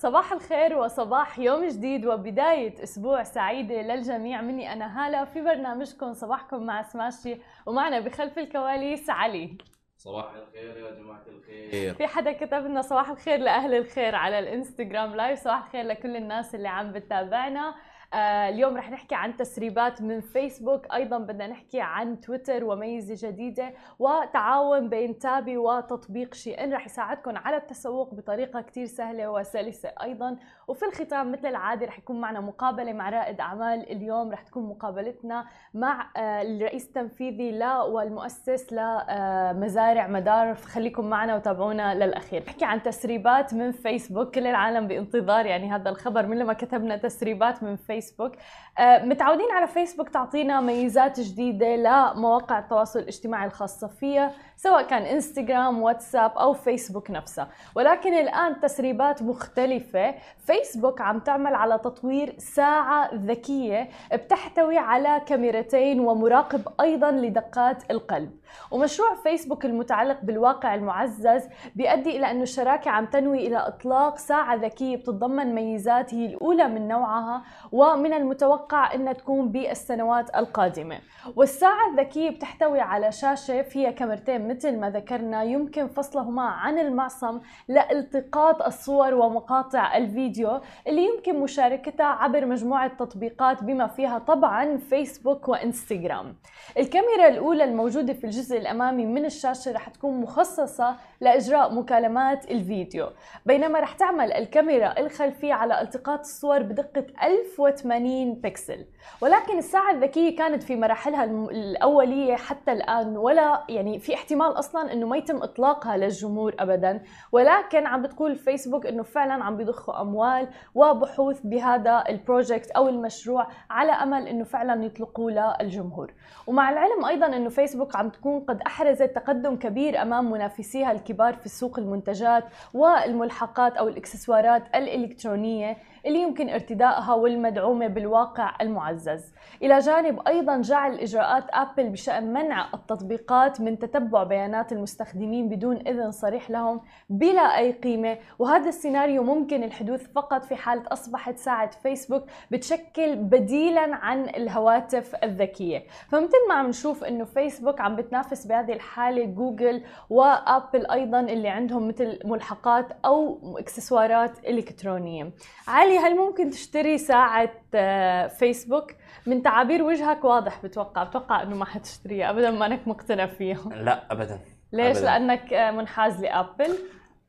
صباح الخير وصباح يوم جديد وبداية أسبوع سعيدة للجميع. مني أنا هالة في برنامجكم صباحكم مع سماشي ومعنا بخلف الكواليس علي. صباح الخير يا جماعة الخير. في حدا كتب لنا صباح الخير لأهل الخير على الإنستغرام لايف. صباح الخير لكل الناس اللي عم بتتابعنا. اليوم رح نحكي عن تسريبات من فيسبوك أيضا بدنا نحكي عن تويتر وميزة جديدة وتعاون بين تابي وتطبيق شي ان رح يساعدكم على التسوق بطريقة كتير سهلة وسلسة أيضا. وفي الختام مثل العادة رح يكون معنا مقابلة مع رائد أعمال. اليوم رح تكون مقابلتنا مع آه الرئيس التنفيذي لا والمؤسس لمزارع آه مدار. خليكم معنا وتابعونا للأخير. نحكي عن تسريبات من فيسبوك. كل العالم بانتظار. يعني هذا الخبر من لما كتبنا تسريبات من فيسبوك فيسبوك آه، متعودين على فيسبوك تعطينا ميزات جديدة لمواقع التواصل الاجتماعي الخاصة فيها سواء كان انستغرام واتساب أو فيسبوك نفسها. ولكن الآن تسريبات مختلفة. فيسبوك عم تعمل على تطوير ساعة ذكية بتحتوي على كاميرتين ومراقب أيضا لدقات القلب. ومشروع فيسبوك المتعلق بالواقع المعزز بيؤدي إلى انه الشراكة عم تنوي إلى إطلاق ساعة ذكية بتتضمن ميزات هي الأولى من نوعها ومن المتوقع إنها تكون بالسنوات القادمة. والساعة الذكية بتحتوي على شاشة فيها كاميرتين مثل ما ذكرنا يمكن فصلهما عن المعصم لالتقاط الصور ومقاطع الفيديو اللي يمكن مشاركتها عبر مجموعة تطبيقات بما فيها طبعا فيسبوك وإنستغرام. الكاميرا الأولى الموجودة في الجزء الأمامي من الشاشة رح تكون مخصصة لإجراء مكالمات الفيديو. بينما رح تعمل الكاميرا الخلفية على التقاط الصور بدقة 1080 بكسل. ولكن الساعة الذكية كانت في مراحلها الأولية حتى الآن ولا يعني في احتمال أصلا أنه ما يتم إطلاقها للجمهور أبدا. ولكن عم بتقول فيسبوك أنه فعلا عم بيضخوا أموال وبحوث بهذا ال project أو المشروع على أمل أنه فعلا يطلقوه للجمهور. ومع العلم أيضا أنه فيسبوك عم تكون قد أحرزت تقدم كبير أمام منافسيها الكبار في سوق المنتجات والملحقات أو الإكسسوارات الإلكترونية. اللي يمكن ارتدائها والمدعومة بالواقع المعزز. إلى جانب أيضا جعل إجراءات أبل بشأن منع التطبيقات من تتبع بيانات المستخدمين بدون إذن صريح لهم بلا أي قيمة. وهذا السيناريو ممكن الحدوث فقط في حالة أصبحت ساعة فيسبوك بتشكل بديلا عن الهواتف الذكية. فمثل ما عم نشوف أنه فيسبوك عم بتنافس بهذه الحالة جوجل وأبل أيضا اللي عندهم مثل ملحقات أو إكسسوارات إلكترونية. علي هل ممكن تشتري ساعة آه، فيسبوك؟ من تعابير وجهك واضح بتوقع بتوقع إنه ما حتشتريها ابدا ما أنك مقتنع فيها لا ابدا ليش؟ أبداً. لأنك آه، منحاز لأبل؟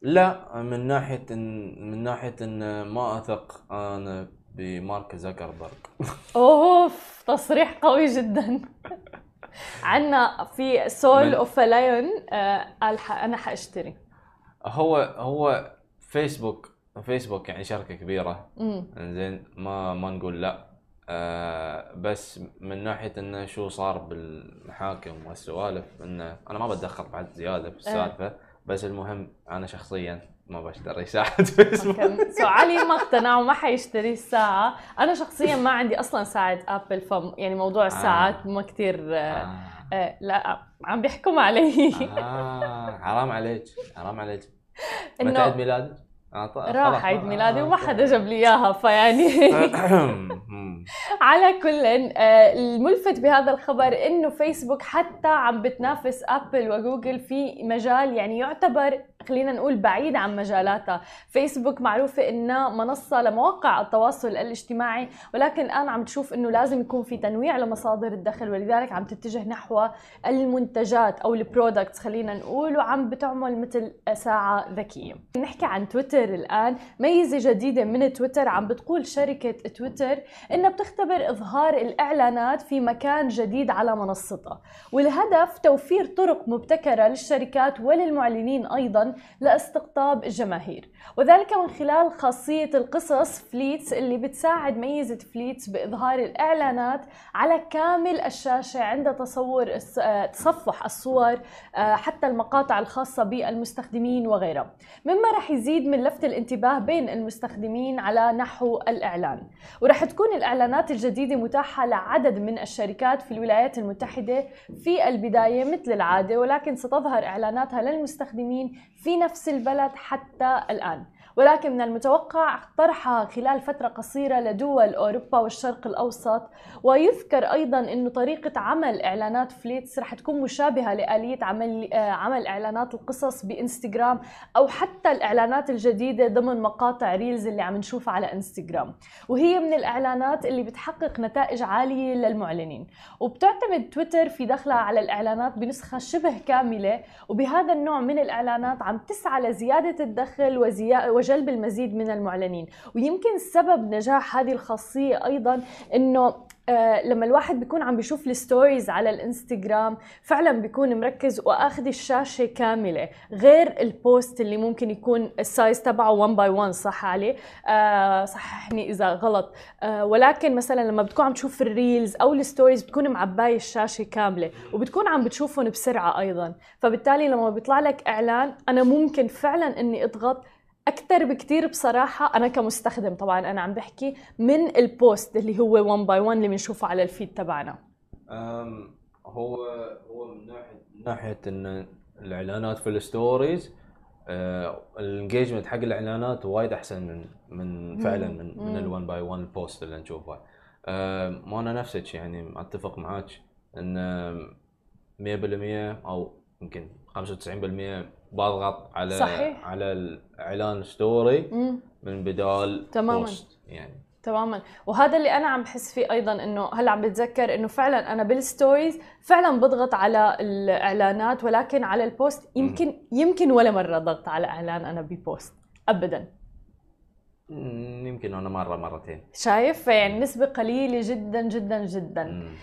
لا من ناحية إن من ناحية إن ما أثق أنا بمارك زكربرج أوف تصريح قوي جدا عنا في سول أوف لايون قال ح- أنا حأشتري هو هو فيسبوك فيسبوك يعني شركة كبيرة. امم زين ما ما نقول لا. آه بس من ناحية انه شو صار بالمحاكم والسوالف انه أنا ما بتدخل بعد زيادة في السالفة بس المهم أنا شخصيا ما بشتري ساعة فيسبوك. so علي ما اقتنع وما حيشتري الساعة. أنا شخصيا ما عندي أصلا ساعة ابل ف يعني موضوع الساعات ما كثير آه. آه لا عم بيحكموا علي. آه حرام عليك حرام عليك. متى عيد ميلادك؟ آه. راح عيد آه، ميلادي آه، وما حدا جاب لي إياها فيعني. على كل آه، الملفت بهذا الخبر إنه فيسبوك حتى عم بتنافس أبل وجوجل في مجال يعني يعتبر خلينا نقول بعيد عن مجالاتها. فيسبوك معروفة إنها منصة لمواقع التواصل الاجتماعي ولكن الآن عم تشوف إنه لازم يكون في تنويع لمصادر الدخل ولذلك عم تتجه نحو المنتجات أو ال products خلينا نقول وعم بتعمل مثل ساعة ذكية. نحكي عن تويتر الآن. ميزة جديدة من تويتر عم بتقول شركة تويتر إنها بتختبر إظهار الإعلانات في مكان جديد على منصتها والهدف توفير طرق مبتكرة للشركات وللمعلنين أيضا لاستقطاب الجماهير. وذلك من خلال خاصية القصص Fleets اللي بتساعد ميزة Fleets بإظهار الإعلانات على كامل الشاشة عند تصور تصفح الصور آه، حتى المقاطع الخاصة بالمستخدمين وغيرها مما رح يزيد من لفت الانتباه بين المستخدمين على نحو الإعلان. ورح تكون الإعلانات الجديدة متاحة لعدد من الشركات في الولايات المتحدة في البداية مثل العادة ولكن ستظهر إعلاناتها للمستخدمين في نفس البلد حتى الآن. ولكن من المتوقع طرحها خلال فترة قصيرة لدول أوروبا والشرق الأوسط. ويذكر أيضا أنه طريقة عمل إعلانات Fleets رح تكون مشابهة لآلية عمل, آه، عمل إعلانات القصص بإنستغرام أو حتى الإعلانات الجديدة ضمن مقاطع Reels اللي عم نشوفها على إنستغرام. وهي من الإعلانات اللي بتحقق نتائج عالية للمعلنين. وبتعتمد تويتر في دخلها على الإعلانات بنسبة شبه كاملة. وبهذا النوع من الإعلانات عم تسعى لزيادة الدخل وجلب المزيد من المعلنين. ويمكن سبب نجاح هذه الخاصية أيضا أنه آه لما الواحد بيكون عم بيشوف ال stories على الإنستغرام فعلا بيكون مركز وآخذ الشاشة كاملة غير ال post اللي ممكن يكون ال size تبعه 1 by 1 صح عليه آه صححني إذا غلط. آه ولكن مثلا لما بتكون عم تشوف ال Reels أو ال stories بتكون معباية الشاشة كاملة وبتكون عم بتشوفهم بسرعة أيضا. فبالتالي لما بيطلع لك إعلان أنا ممكن فعلا إني أضغط أكثر بكثير بصراحة أنا كمستخدم طبعا أنا عم بحكي من ال post اللي هو 1 by 1 اللي بنشوفه على ال feed تبعنا. هو هو من ناحيه من ناحية إن الإعلانات في ال stories آه ال engagement حق الإعلانات وايد أحسن من من فعلا من من ال 1 by 1 ال post اللي نشوفه. ما أنا نفسك يعني أتفق معاك إن 100% أو يمكن 95% بضغط على صحيح. على الإعلان story من بدال تماما. post يعني. تماما. وهذا اللي أنا عم بحس فيه أيضا إنه هلأ عم بتذكر إنه فعلا أنا بال stories فعلا بضغط على الإعلانات ولكن على ال post يمكن يمكن ولا مرة ضغط على إعلان أنا ب post ابدا. يمكن أنا مرة مرتين. شايف؟ يعني نسبة قليلة جدا جدا جدا. مم.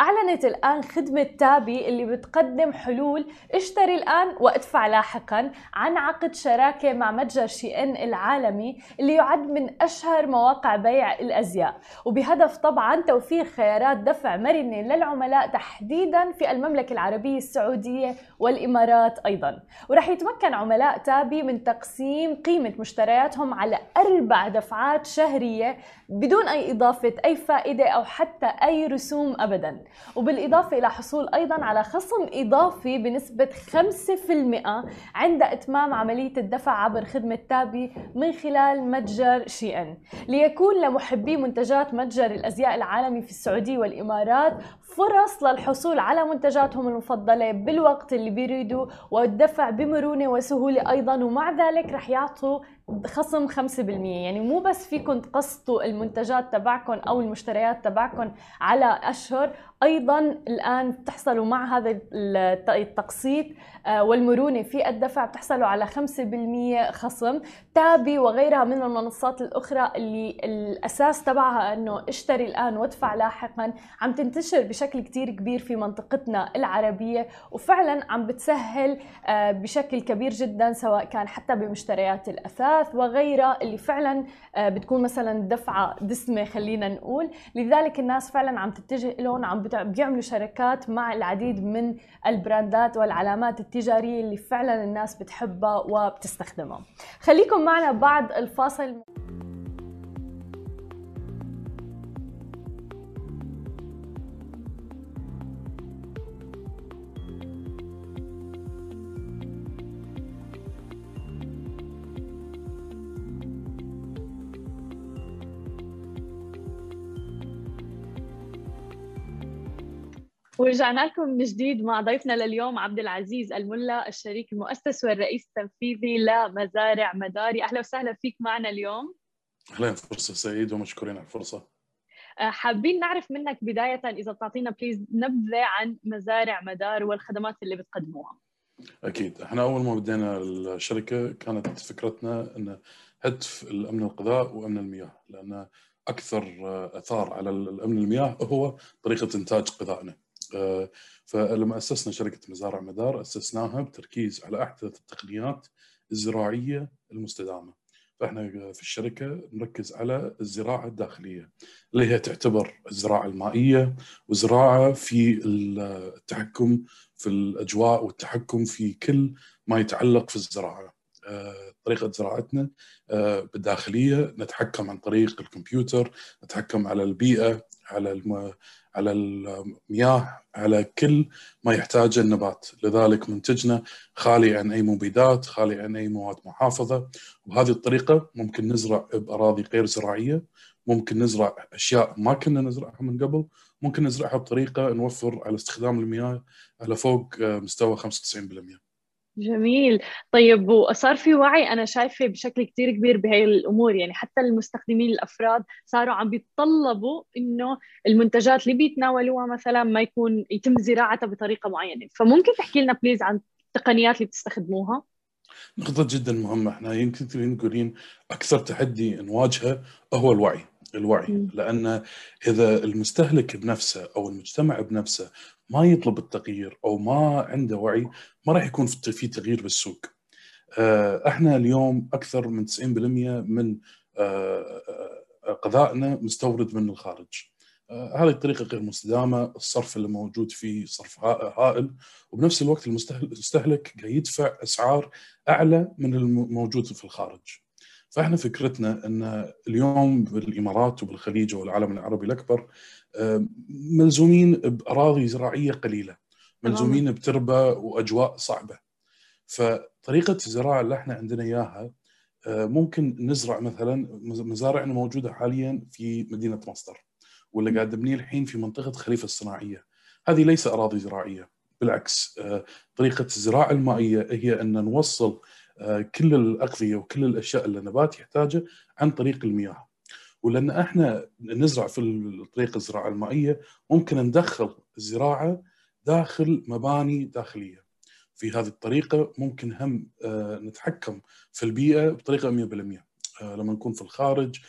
أعلنت الآن خدمة تابي اللي بتقدم حلول. اشتري الآن وادفع لاحقا. عن عقد شراكة مع متجر شي إن العالمي اللي يعد من أشهر مواقع بيع الأزياء. وبهدف طبعا توفير خيارات دفع مرنة للعملاء تحديدا في المملكة العربية السعودية والإمارات أيضا. ورح يتمكن عملاء تابي من تقسيم قيمة مشترياتهم على أربع دفعات شهرية بدون أي إضافة أي فائدة أو حتى أي رسوم أبدا. وبالإضافة إلى حصول أيضا على خصم إضافي بنسبة 5% عند إتمام عملية الدفع عبر خدمة تابي من خلال متجر شي إن. ليكون لمحبي منتجات متجر الأزياء العالمي في السعودية والإمارات فرص للحصول على منتجاتهم المفضلة بالوقت اللي بيريدوا والدفع بمرونة وسهولة أيضا ومع ذلك رح يعطوا خصم 5% يعني مو بس فيكم تقسطوا المنتجات تبعكم أو المشتريات تبعكم على أشهر أيضا الآن تحصلوا مع هذا التقسيط آه، والمرونة في الدفع بتحصلوا على 5% خصم تابي وغيرها من المنصات الأخرى اللي الأساس تبعها إنه اشتري الآن وادفع لاحقا. عم تنتشر بشكل كتير كبير في منطقتنا العربية وفعلا عم بتسهل آه، بشكل كبير جدا سواء كان حتى بمشتريات الأثاث وغيرها اللي فعلا آه، بتكون مثلا دفعة دسمة خلينا نقول. لذلك الناس فعلا عم تتجه لهم عم بيعملوا شركات مع العديد من البراندات والعلامات التجارية اللي فعلا الناس بتحبها وبتستخدمها. خليكم معنا بعد الفاصل. ورجعنا لكم من جديد مع ضيفنا لليوم عبد العزيز الملا الشريك المؤسس والرئيس التنفيذي لمزارع مداري. أهلا وسهلا فيك معنا اليوم. أهلا فرصة سعيد ومشكورين على الفرصة. آه، حابين نعرف منك بداية إذا بتعطينا بليز نبذة عن مزارع مدار والخدمات اللي بتقدموها. أكيد. إحنا أول ما بدينا الشركة كانت فكرتنا إن هدف الأمن الغذاء وأمن المياه لأن أكثر أثار على الأمن المياه هو طريقة إنتاج غذائنا آه، فلما أسسنا شركة مزارع مدار أسسناها بتركيز على أحدث التقنيات الزراعية المستدامة. فإحنا في الشركة نركز على الزراعة الداخلية اللي هي تعتبر الزراعة المائية وزراعة في التحكم في الأجواء والتحكم في كل ما يتعلق في الزراعة. آه، طريقة زراعتنا آه، بالداخلية نتحكم عن طريق الكمبيوتر، نتحكم على البيئة، على على المياه على كل ما يحتاجه النبات. لذلك منتجنا خالي عن أي مبيدات خالي عن أي مواد محافظة. وبهذه الطريقة ممكن نزرع بأراضي غير زراعية. ممكن نزرع أشياء ما كنا نزرعها من قبل. ممكن نزرعها بطريقة نوفر على استخدام المياه على فوق مستوى 95% جميل. طيب وصار في وعي أنا شايفة بشكل كتير كبير بهي الأمور يعني حتى المستخدمين الأفراد صاروا عم بيتطلبوا إنه المنتجات اللي بيتناولوها مثلا ما يكون يتم زراعتها بطريقة معينة. فممكن تحكي لنا بليز عن التقنيات اللي بتستخدموها؟ نقطة جدا مهمة. إحنا يمكن نقولين أكثر تحدي نواجهه هو الوعي. الوعي لأن إذا المستهلك بنفسه أو المجتمع بنفسه ما يطلب التغيير أو ما عنده وعي ما راح يكون في تغيير بالسوق. آه، إحنا اليوم أكثر من 90% من آه، آه، غذائنا مستورد من الخارج. هذه الطريقة غير مستدامة، الصرف اللي موجود فيه صرف هائل وبنفس الوقت المستهلك قاعد يدفع أسعار أعلى من الموجود في الخارج. فاحنا فكرتنا إن اليوم بالإمارات وبالخليج والعالم العربي الأكبر ملزومين بأراضي زراعية قليلة ملزومين بتربة وأجواء صعبة. فطريقة الزراعة اللي إحنا عندنا إياها آه، ممكن نزرع مثلا مزارعنا موجودة حاليا في مدينة مصدر واللي قاعد نبنيه الحين في منطقة خليفة الصناعية. هذه ليس أراضي زراعية بالعكس آه، طريقة الزراعة المائية هي إن نوصل آه، كل الأغذية وكل الأشياء اللي النبات يحتاجها عن طريق المياه. ولأن إحنا نزرع في الطريقة الزراعة المائية ممكن ندخل الزراعة داخل مباني داخلية. في هذه الطريقة ممكن هم آه، نتحكم في البيئة بطريقة 100% آه، لما نكون في الخارج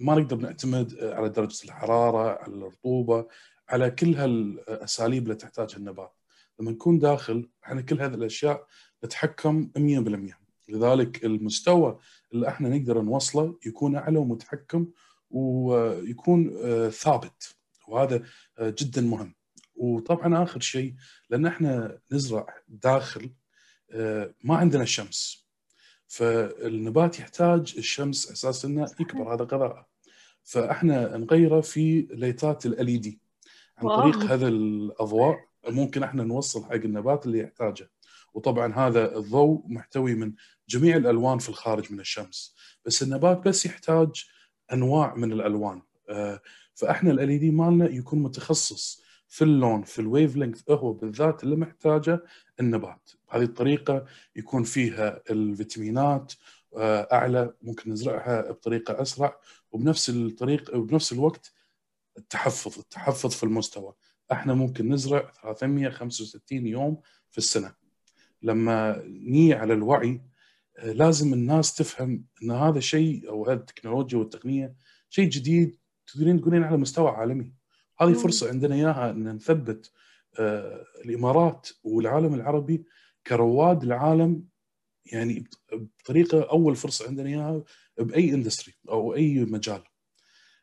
ما نقدر نعتمد على درجة الحرارة على الرطوبة على كل هالأساليب اللي تحتاجها النبات. لما نكون داخل إحنا كل هذه الأشياء نتحكم 100% لذلك المستوى اللي إحنا نقدر نوصله يكون أعلى ومتحكم ويكون آه، ثابت. وهذا آه، جدا مهم. وطبعا آخر شيء لأن إحنا نزرع داخل آه، ما عندنا شمس. فالنبات يحتاج الشمس أساس إنه يكبر هذا غذاء فاحنا نغيره في ليتات ال دي. عن طريق هذا الأضواء ممكن إحنا نوصل حق النبات اللي يحتاجه. وطبعا هذا الضوء محتوي من جميع الألوان في الخارج من الشمس بس النبات بس يحتاج أنواع من الألوان. آه، فإحنا ال دي مالنا يكون متخصص في اللون في الويف لينث هو بالذات اللي محتاجه النبات. بهذه الطريقة يكون فيها الفيتامينات آه، أعلى ممكن نزرعها بطريقة أسرع وبنفس الطريق وبنفس الوقت التحفظ التحفظ في المستوى. إحنا ممكن نزرع 365 يوم في السنة. لما نيجي على الوعي آه، لازم الناس تفهم إن هذا شيء أو هذه التكنولوجيا والتقنية شيء جديد تقدرين تقولين على مستوى عالمي. هذه فرصة عندنا إياها إن نثبت آه، الإمارات والعالم العربي كرواد العالم يعني بطريقة أول فرصة عندنا إياها بأي اندستري أو أي مجال.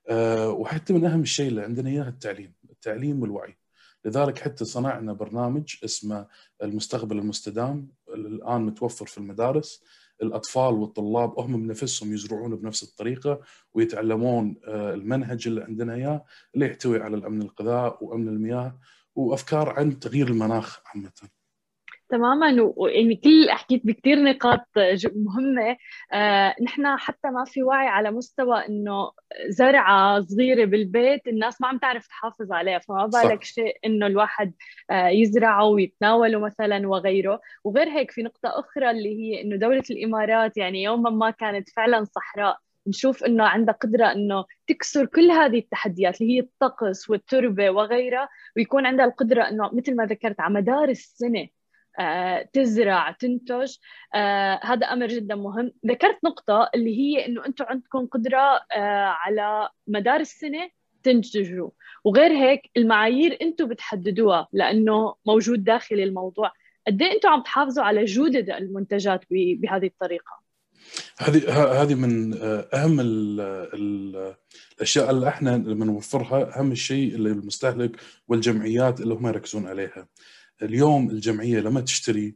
آه، وحتى من أهم الشيء اللي عندنا اياه التعليم التعليم والوعي. لذلك حتى صنعنا برنامج اسمه المستقبل المستدام الآن متوفر في المدارس الأطفال والطلاب هم بنفسهم يزرعون بنفس الطريقة ويتعلمون آه، المنهج اللي عندنا إياه اللي يحتوي على الأمن الغذاء وأمن المياه وأفكار عن تغيير المناخ عامة. تماما. ويعني كل حكيت بكثير نقاط مهمة. آه، نحن حتى ما في وعي على مستوى إنه زرعة صغيرة بالبيت الناس ما عم تعرف تحافظ عليها. فما بالك شيء إنه الواحد آه، يزرعه ويتناوله مثلا وغيره. وغير هيك في نقطة أخرى اللي هي إنه دولة الإمارات يعني يوما ما كانت فعلا صحراء. نشوف إنه عندها قدرة إنه تكسر كل هذه التحديات اللي هي الطقس والتربة وغيرها. ويكون عندها القدرة إنه مثل ما ذكرت على مدار السنة تزرع تنتج. آه، هذا أمر جدا مهم. ذكرت نقطة اللي هي إنه أنتم عندكم قدرة آه، على مدار السنة تنتجوا. وغير هيك المعايير أنتم بتحددوها لأنه موجود داخل الموضوع. قد إيه أنتم عم تحافظوا على جودة المنتجات بهذه الطريقة؟ هذه هذه من أهم ال ال الأشياء اللي إحنا لما نوفرها أهم الشيء اللي المستهلك والجمعيات اللي هم يركزون عليها. اليوم الجمعية لما تشتري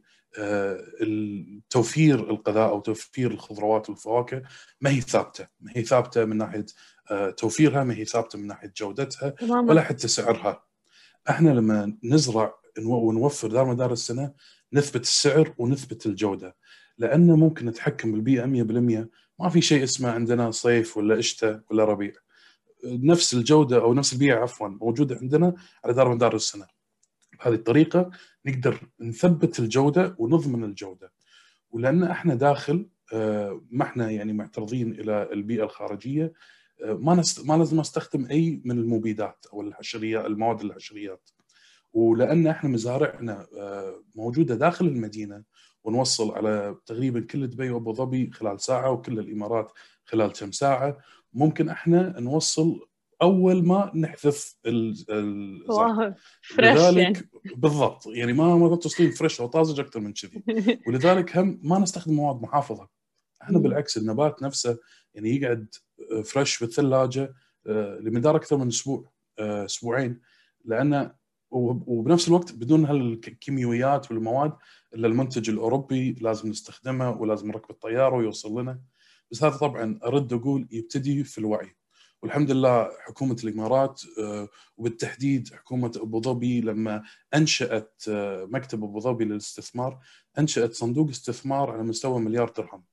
توفير الغذاء أو توفير الخضروات والفواكه ما هي ثابتة، ما هي ثابتة من ناحية توفيرها، ما هي ثابتة من ناحية جودتها ولا حتى سعرها. إحنا لما نزرع ونوفر دار مدار السنة نثبت السعر ونثبت الجودة. لأنه ممكن نتحكم بالبيئة 100% ما في شيء اسمه عندنا صيف ولا شتاء ولا ربيع. نفس الجودة أو نفس البيئة عفوا موجودة عندنا على دار مدار السنة. بهذه الطريقة نقدر نثبت الجودة ونضمن الجودة. ولأن إحنا داخل آه، ما إحنا يعني معترضين إلى البيئة الخارجية آه، ما نست... ما لازم استخدم أي من المبيدات أو الحشريات المواد الحشريات. ولأن إحنا مزارعنا آه، موجودة داخل المدينة ونوصل على تقريبا كل دبي وأبو ظبي خلال ساعة وكل الإمارات خلال كم ساعة ممكن إحنا نوصل أول ما نحذف الزرع لذلك يعني. بالضبط يعني ما ما تصلين فريش أو طازج أكثر من كذي. ولذلك هم ما نستخدم مواد محافظة. إحنا بالعكس النبات نفسه يعني يقعد فريش بالثلاجة آه، لمدار أكثر من أسبوع آه، أسبوعين. لأنه وبنفس الوقت بدون هالكيميائيات والمواد اللي المنتج الأوروبي لازم نستخدمه ولازم نركب الطيارة ويوصل لنا. بس هذا طبعا أرد أقول يبتدي في الوعي. والحمد لله حكومة الإمارات آه، وبالتحديد حكومة أبو ظبي لما أنشأت آه، مكتب أبو ظبي للاستثمار أنشأت صندوق استثمار على مستوى مليار درهم.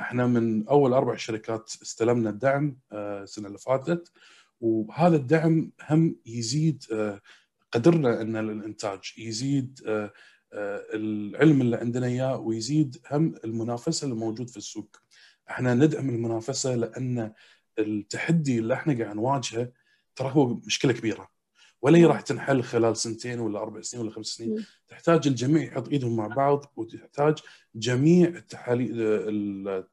إحنا من أول أربع شركات استلمنا الدعم آه، السنة اللي فاتت وهذا الدعم هم يزيد قدرنا إن الإنتاج يزيد العلم اللي عندنا إياه ويزيد هم المنافسة اللي موجود في السوق. إحنا ندعم المنافسة لأن التحدي اللي إحنا قاعد نواجهه ترى هو مشكلة كبيرة. ولا هي راح تنحل خلال سنتين ولا أربع سنين ولا خمس سنين. تحتاج الجميع يحط إيدهم مع بعض وتحتاج جميع التحاليل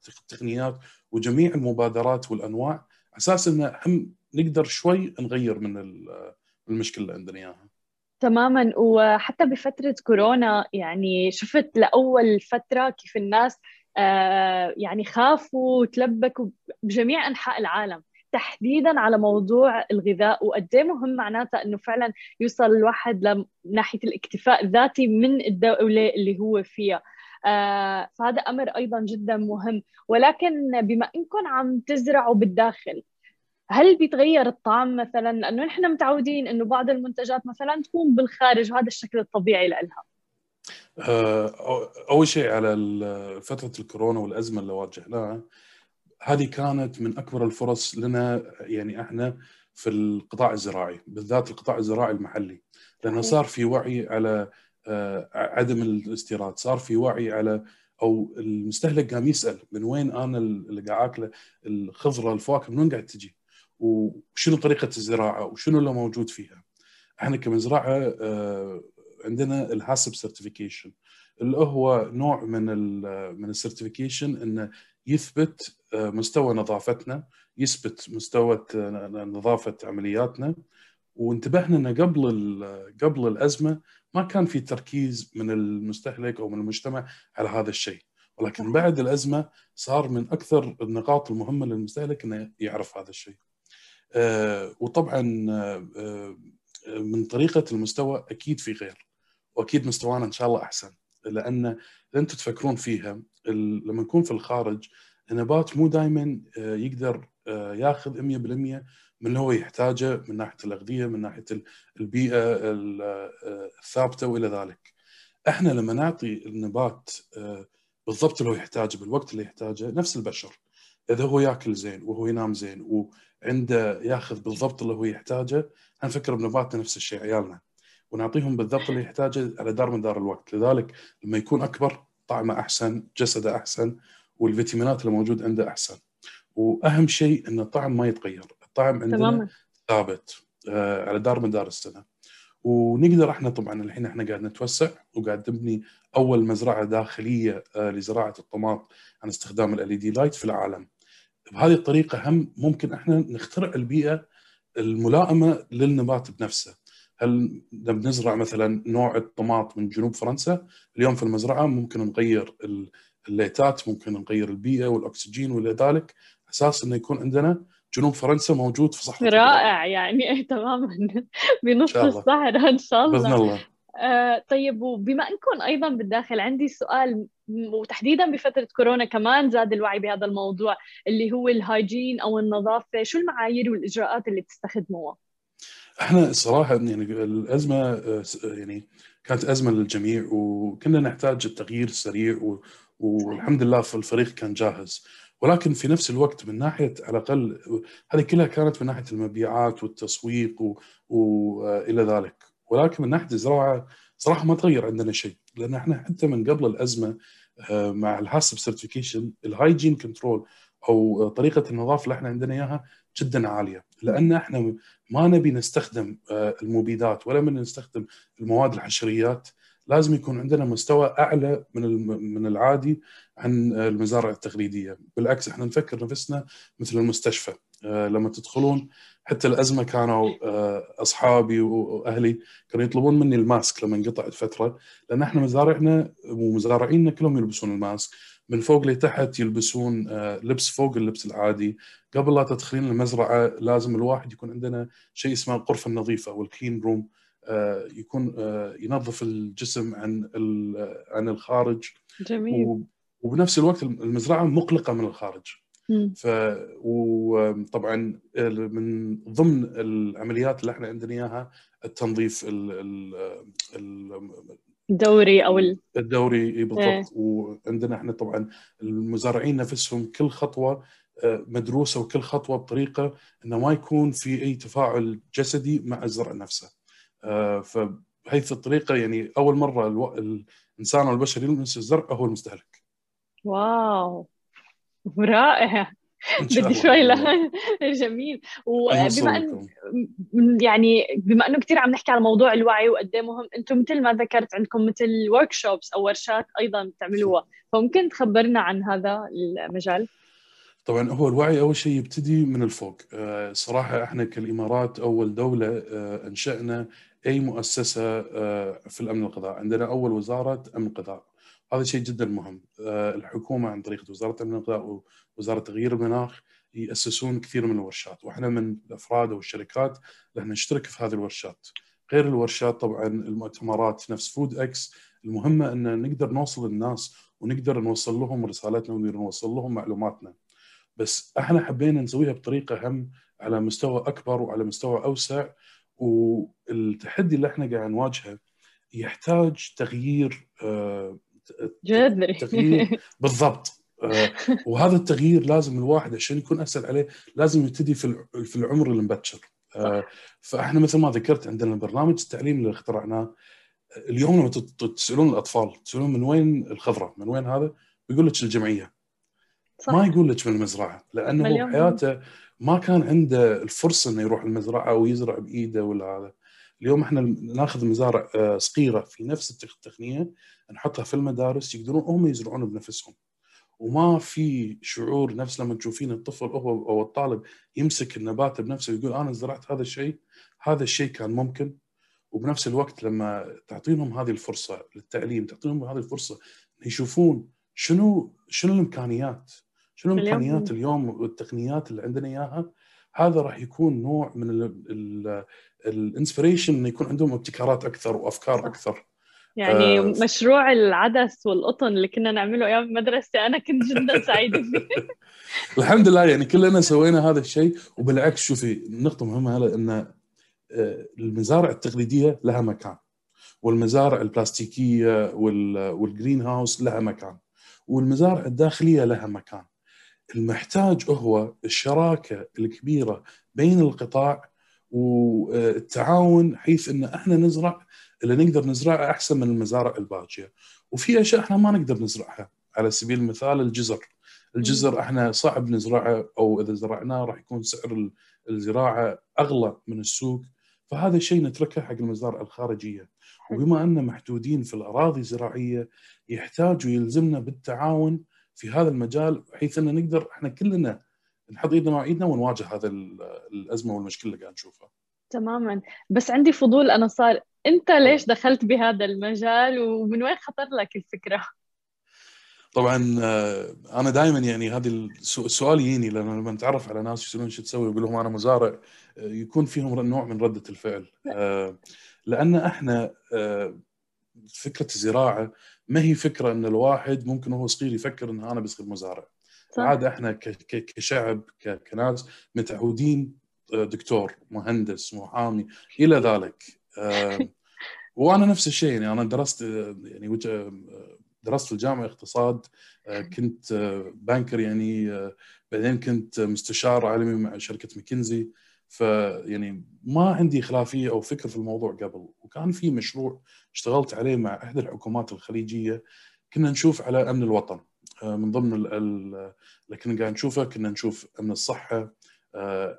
التقنيات وجميع المبادرات والأنواع. أساس ان هم نقدر شوي نغير من المشكلة اللي عندنا إياها. تماما. وحتى بفترة كورونا يعني شفت لأول فترة كيف الناس يعني خافوا وتلبكوا بجميع أنحاء العالم. تحديدا على موضوع الغذاء وقد إيه مهم معناتها إنه فعلا يوصل الواحد لناحيه الاكتفاء الذاتي من الدولة اللي هو فيها. آه فهذا أمر أيضا جدا مهم. ولكن بما إنكم عم تزرعوا بالداخل هل بيتغير الطعم مثلا؟ لأنه نحن متعودين إنه بعض المنتجات مثلا تكون بالخارج وهذا الشكل الطبيعي لها آه، أول شيء على فترة الكورونا والأزمة اللي واجهناها هذه كانت من أكبر الفرص لنا يعني إحنا في القطاع الزراعي بالذات القطاع الزراعي المحلي لأنه صار في وعي على آه، عدم الاستيراد صار في وعي على أو المستهلك قام يسأل من وين أنا اللي قاعد أكله الخضرة الفواكه من وين قاعد تجي؟ وشنو طريقة الزراعة؟ وشنو اللي موجود فيها؟ إحنا كمزرعة آه، عندنا ال HACCP certification اللي هو نوع من ال من ال certification انه يثبت آه، مستوى نظافتنا يثبت مستوى نظافة عملياتنا. وانتبهنا انه قبل قبل الأزمة ما كان في تركيز من المستهلك أو من المجتمع على هذا الشيء. ولكن بعد الأزمة صار من أكثر النقاط المهمة للمستهلك إنه يعرف هذا الشيء. آه، وطبعا آه، من طريقة المستوى أكيد في غير. وأكيد مستوانا إن شاء الله أحسن لأن أنتم تفكرون فيها لما نكون في الخارج النبات مو دائما آه، يقدر آه، ياخذ 100% من اللي هو يحتاجه من ناحية الأغذية من ناحية البيئة آه، الثابتة وإلى ذلك. إحنا لما نعطي النبات بالضبط اللي هو يحتاجه بالوقت اللي يحتاجه نفس البشر إذا هو ياكل زين وهو ينام زين وعنده ياخذ بالضبط اللي هو يحتاجه نفكر بنباتنا نفس الشيء عيالنا ونعطيهم بالضبط اللي يحتاجه على دار من دار الوقت. لذلك لما يكون أكبر طعمه أحسن جسده أحسن والفيتامينات اللي موجود عنده أحسن. وأهم شيء إن الطعم ما يتغير. الطعم عندنا تمام. ثابت آه على دار من دار السنة. ونقدر إحنا طبعا الحين إحنا قاعد نتوسع وقاعد نبني أول مزرعة داخلية آه لزراعة الطماط عن استخدام ال دي لايت في العالم. بهذه الطريقة هم ممكن إحنا نخترع البيئة الملائمة للنبات بنفسه. هل بنزرع مثلا نوع الطماط من جنوب فرنسا؟ اليوم في المزرعة ممكن نغير الليتات ممكن نغير البيئة والأكسجين وإلى ذلك. أساس إنه يكون عندنا جنوب فرنسا موجود في صحراء رائع يعني تماما. بنص الصحراء إن شاء الله. بإذن الله. آه طيب وبما أنكم أيضا بالداخل عندي سؤال وتحديدا بفترة كورونا كمان زاد الوعي بهذا الموضوع اللي هو الهايجين أو النظافة. شو المعايير والإجراءات اللي بتستخدموها؟ إحنا الصراحه يعني الأزمة يعني كانت أزمة للجميع وكنا نحتاج التغيير السريع و... والحمد لله في الفريق كان جاهز. ولكن في نفس الوقت من ناحية على الأقل هذه كلها كانت من ناحية المبيعات والتسويق وإلى ذلك. ولكن من ناحية الزراعة صراحة ما تغير عندنا شيء لأن إحنا حتى من قبل الأزمة مع ال HACCP certification ال hygiene control أو طريقة النظافة اللي إحنا عندنا إياها جدا عالية. لأن إحنا ما نبي نستخدم آه، المبيدات ولا من نستخدم المواد الحشريات. لازم يكون عندنا مستوى أعلى من من العادي عن المزارع التقليدية، بالعكس إحنا نفكر نفسنا مثل المستشفى. آه، لما تدخلون حتى الأزمة كانوا آه، أصحابي وأهلي كانوا يطلبون مني الماسك لما انقطعت فترة لأن إحنا مزارعنا ومزارعينا كلهم يلبسون الماسك. من فوق لتحت يلبسون آه، لبس فوق اللبس العادي. قبل لا تدخلين المزرعة لازم الواحد يكون عندنا شيء اسمه الغرفه النظيفة والكلين روم. يكون ينظف الجسم عن عن الخارج. جميل. وبنفس الوقت المزرعة مقلقة من الخارج. ف وطبعا من ضمن العمليات اللي إحنا عندنا إياها التنظيف ال... ال... الدوري أو ال... الدوري بالضبط. إيه. وعندنا إحنا طبعا المزارعين نفسهم كل خطوة آه، مدروسة وكل خطوة بطريقة إنه ما يكون في أي تفاعل جسدي مع الزرع نفسه. آه، فبحيث الطريقة يعني أول مرة ألو... الإنسان أو البشر يلمس الزرع هو المستهلك. واو رائع. بدي شوي لا. جميل. وبما إن يعني بما إنه كثير عم نحكي على موضوع الوعي وقد إيه مهم أنتم مثل ما ذكرت عندكم مثل ورك شوبس أو ورشات أيضا بتعملوها. فممكن تخبرنا عن هذا المجال؟ طبعا هو الوعي أول شيء يبتدي من الفوق. آه، صراحة إحنا كالإمارات أول دولة آه، أنشأنا أي مؤسسة آه، في الأمن الغذائي عندنا أول وزارة أمن غذاء هذا شيء جدا مهم. آه، الحكومة عن طريق وزارة الغذاء ووزاره تغيير المناخ يأسسون كثير من الورشات وإحنا من الأفراد أو الشركات اللي نشترك في هذه الورشات. غير الورشات طبعا المؤتمرات نفس فود إكس المهمة إن نقدر نوصل للناس ونقدر نوصل لهم رسالتنا ونقدر نوصل لهم معلوماتنا. بس إحنا حبينا نسويها بطريقة هم على مستوى أكبر وعلى مستوى أوسع والتحدي اللي إحنا قاعد نواجهه يحتاج تغيير آه، تغيير بالضبط. آه، وهذا التغيير لازم الواحد عشان يكون أسهل عليه لازم يبتدي في في العمر المبكر. آه، فإحنا مثل ما ذكرت عندنا البرنامج التعليمي اللي اخترعناه اليوم لما تسألون الأطفال تسألون من وين الخضرة من وين هذا؟ بيقول لك الجمعية. صح. ما يقول لك من المزرعة لأنه بحياته ما كان عنده الفرصة إنه يروح المزرعة ويزرع بإيده ولا هذا. اليوم إحنا ناخذ مزارع آه، صغيرة في نفس التقنية نحطها في المدارس يقدرون هم يزرعون بنفسهم. وما في شعور نفس لما تشوفين الطفل هو أو الطالب يمسك النبات بنفسه ويقول أنا زرعت هذا الشيء هذا الشيء كان ممكن. وبنفس الوقت لما تعطينهم هذه الفرصة للتعليم تعطينهم هذه الفرصة يشوفون شنو شنو الإمكانيات؟ شنو الإمكانيات اليوم والتقنيات اللي عندنا إياها؟ هذا راح يكون نوع من الإنسبريشن إنه يكون عندهم ابتكارات أكثر وأفكار أكثر. يعني آه مشروع العدس والقطن اللي كنا نعمله أيام المدرسة أنا كنت جدا سعيدة فيه. الحمد لله يعني كلنا سوينا هذا الشيء وبالعكس شوفي نقطه مهمة هلا إن آه، المزارع التقليدية لها مكان والمزارع البلاستيكية والجرين هاوس لها مكان والمزارع الداخلية لها مكان. المحتاج هو الشراكة الكبيرة بين القطاع والتعاون حيث إن إحنا نزرع اللي نقدر نزرعها أحسن من المزارع الباجيه وفي أشياء إحنا ما نقدر نزرعها على سبيل المثال الجزر. الجزر إحنا صعب نزرعه أو إذا زرعناه راح يكون سعر الزراعة أغلى من السوق. فهذا الشيء نتركه حق المزارع الخارجية. وبما أن محدودين في الأراضي الزراعية يحتاج ويلزمنا بالتعاون في هذا المجال بحيث إن نقدر إحنا كلنا نحط ايدنا مع ايدنا ونواجه هذا الأزمة والمشكلة اللي قاعد نشوفها. تماما بس عندي فضول أنا صار أنت ليش دخلت بهذا المجال ومن وين خطر لك الفكرة؟ طبعا آه، أنا دائما يعني هذا السؤال يجيني لما لما نتعرف على ناس يسألون شو تسوي يقول لهم أنا مزارع آه، يكون فيهم نوع من ردة الفعل. آه، لأن إحنا فكرة الزراعة ما هي فكرة إن الواحد ممكن وهو صغير يفكر إن أنا بصير مزارع عاده إحنا كشعب كناس متعودين آه، دكتور مهندس محامي إلى ذلك. وأنا نفس الشيء يعني أنا درست يعني درست في الجامعة اقتصاد كنت بانكر يعني بعدين كنت مستشار عالمي مع شركة ماكنزي. فيعني ما عندي خلافية أو فكر في الموضوع قبل. وكان في مشروع اشتغلت عليه مع إحدى الحكومات الخليجية. كنا نشوف على أمن الوطن. من ضمن اللي كنا قاعد نشوفه كنا نشوف أمن الصحة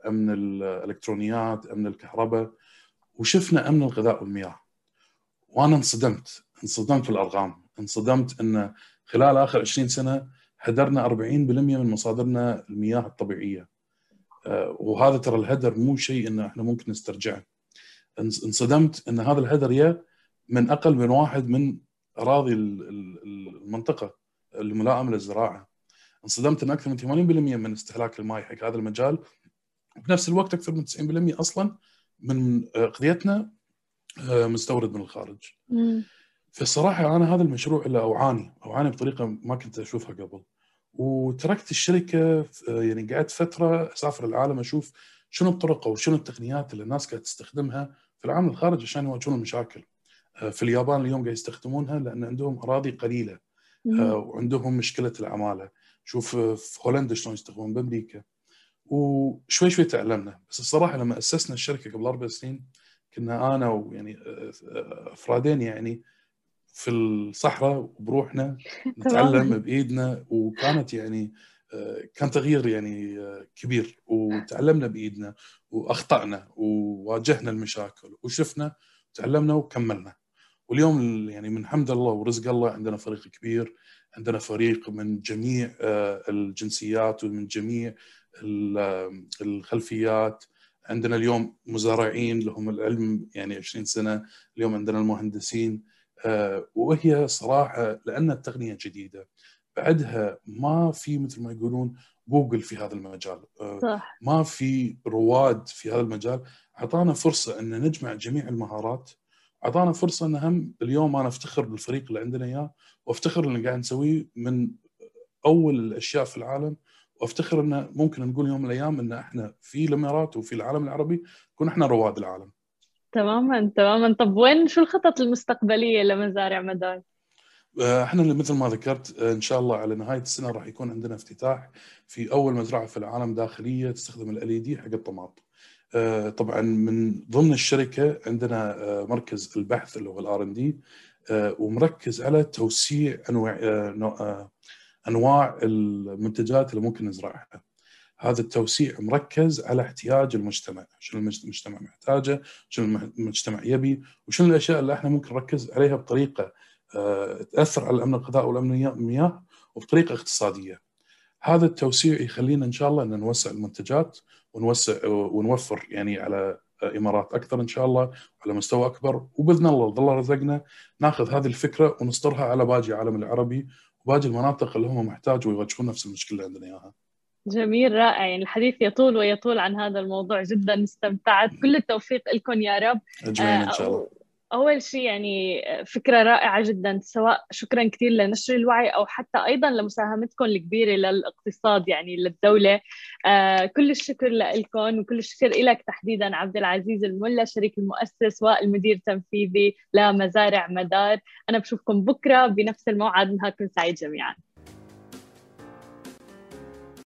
أمن الإلكترونيات أمن الكهرباء وشفنا أمن الغذاء والمياه. وأنا انصدمت انصدمت في الارقام انصدمت إن خلال آخر 20 سنة هدرنا 40% من مصادرنا المياه الطبيعية. آه، وهذا ترى الهدر مو شيء انه إحنا ممكن نسترجعه. انصدمت إن هذا الهدر يا من أقل من واحد من أراضي المنطقة. الملائمه للزراعة انصدمت إن أكثر من 80% من استهلاك الماء حق هذا المجال وبنفس الوقت أكثر من 90% أصلا من قضيتنا آه، مستورد من الخارج. فالصراحة أنا هذا المشروع اللي أوعاني أوعاني بطريقة ما كنت أشوفها قبل. وتركت الشركة يعني قعدت فترة أسافر العالم أشوف شنو الطرق أو شنو التقنيات اللي الناس قاعدة تستخدمها في العالم الخارجي عشان يواجهون المشاكل. آه، في اليابان اليوم قاعد يستخدمونها لأن عندهم أراضي قليلة آه، وعندهم مشكلة العمالة. شوف في هولندا شلون يستخدمون بأمريكا. وشوي شوي تعلمنا. بس الصراحة لما أسسنا الشركة قبل أربع سنين كنا أنا ويعني أفرادين يعني في الصحراء بروحنا نتعلم بإيدنا. وكانت يعني كان تغيير يعني كبير. وتعلمنا بإيدنا وأخطأنا وواجهنا المشاكل وشفنا تعلمنا وكملنا. واليوم يعني من حمد الله ورزق الله عندنا فريق كبير عندنا فريق من جميع الجنسيات ومن جميع الخلفيات. عندنا اليوم مزارعين لهم العلم يعني 20 سنة اليوم عندنا المهندسين آه، وهي صراحة لأن التقنية جديدة. بعدها ما في مثل ما يقولون جوجل في هذا المجال آه، صح. ما في رواد في هذا المجال. أعطانا فرصة أن نجمع جميع المهارات أعطانا فرصة إن هم اليوم أنا أفتخر بالفريق اللي عندنا إياه وأفتخر اللي قاعد نسويه من أول الأشياء في العالم وأفتخر إنه ممكن نقول يوم من الأيام إن إحنا في الإمارات وفي العالم العربي نكون إحنا رواد العالم. تماما تماما طب وين شو الخطط المستقبلية لمزارع مدار؟ آه، إحنا مثل ما ذكرت آه، إن شاء الله على نهاية السنة راح يكون عندنا افتتاح في أول مزرعة في العالم داخلية تستخدم ال دي حق الطماط. آه، طبعا من ضمن الشركة عندنا مركز البحث اللي هو الآر إن دي ومركز على توسيع أنواع أنواع المنتجات اللي ممكن نزرعها. هذا التوسيع مركز على احتياج المجتمع، شنو المجتمع محتاجه، شنو المجتمع يبي، وشنو الأشياء اللي إحنا ممكن نركز عليها بطريقة آه، تأثر على الأمن الغذائي والأمن المياه وبطريقة اقتصادية. هذا التوسيع يخلينا إن شاء الله إن نوسع المنتجات ونوسع ونوفر يعني على إمارات أكثر إن شاء الله على مستوى أكبر. وبإذن الله الله رزقنا ناخذ هذه الفكرة ونصدرها على باقي العالم العربي وباقي المناطق اللي هم محتاجوا ويواجهون نفس المشكلة اللي عندنا إياها. جميل رائع. يعني الحديث يطول ويطول عن هذا الموضوع جدا استمتعت. كل التوفيق لكم يا رب. أجمعين إن شاء الله. أول شيء يعني فكرة رائعة جدا سواء شكرا كثير لنشر الوعي أو حتى أيضا لمساهمتكم الكبيرة للاقتصاد يعني للدولة. آه كل الشكر لكم وكل الشكر لك تحديدا عبد العزيز الملا شريك المؤسس والمدير التنفيذي لمزارع مدار. أنا بشوفكم بكرة بنفس الموعد نهاركم سعيد جميعا.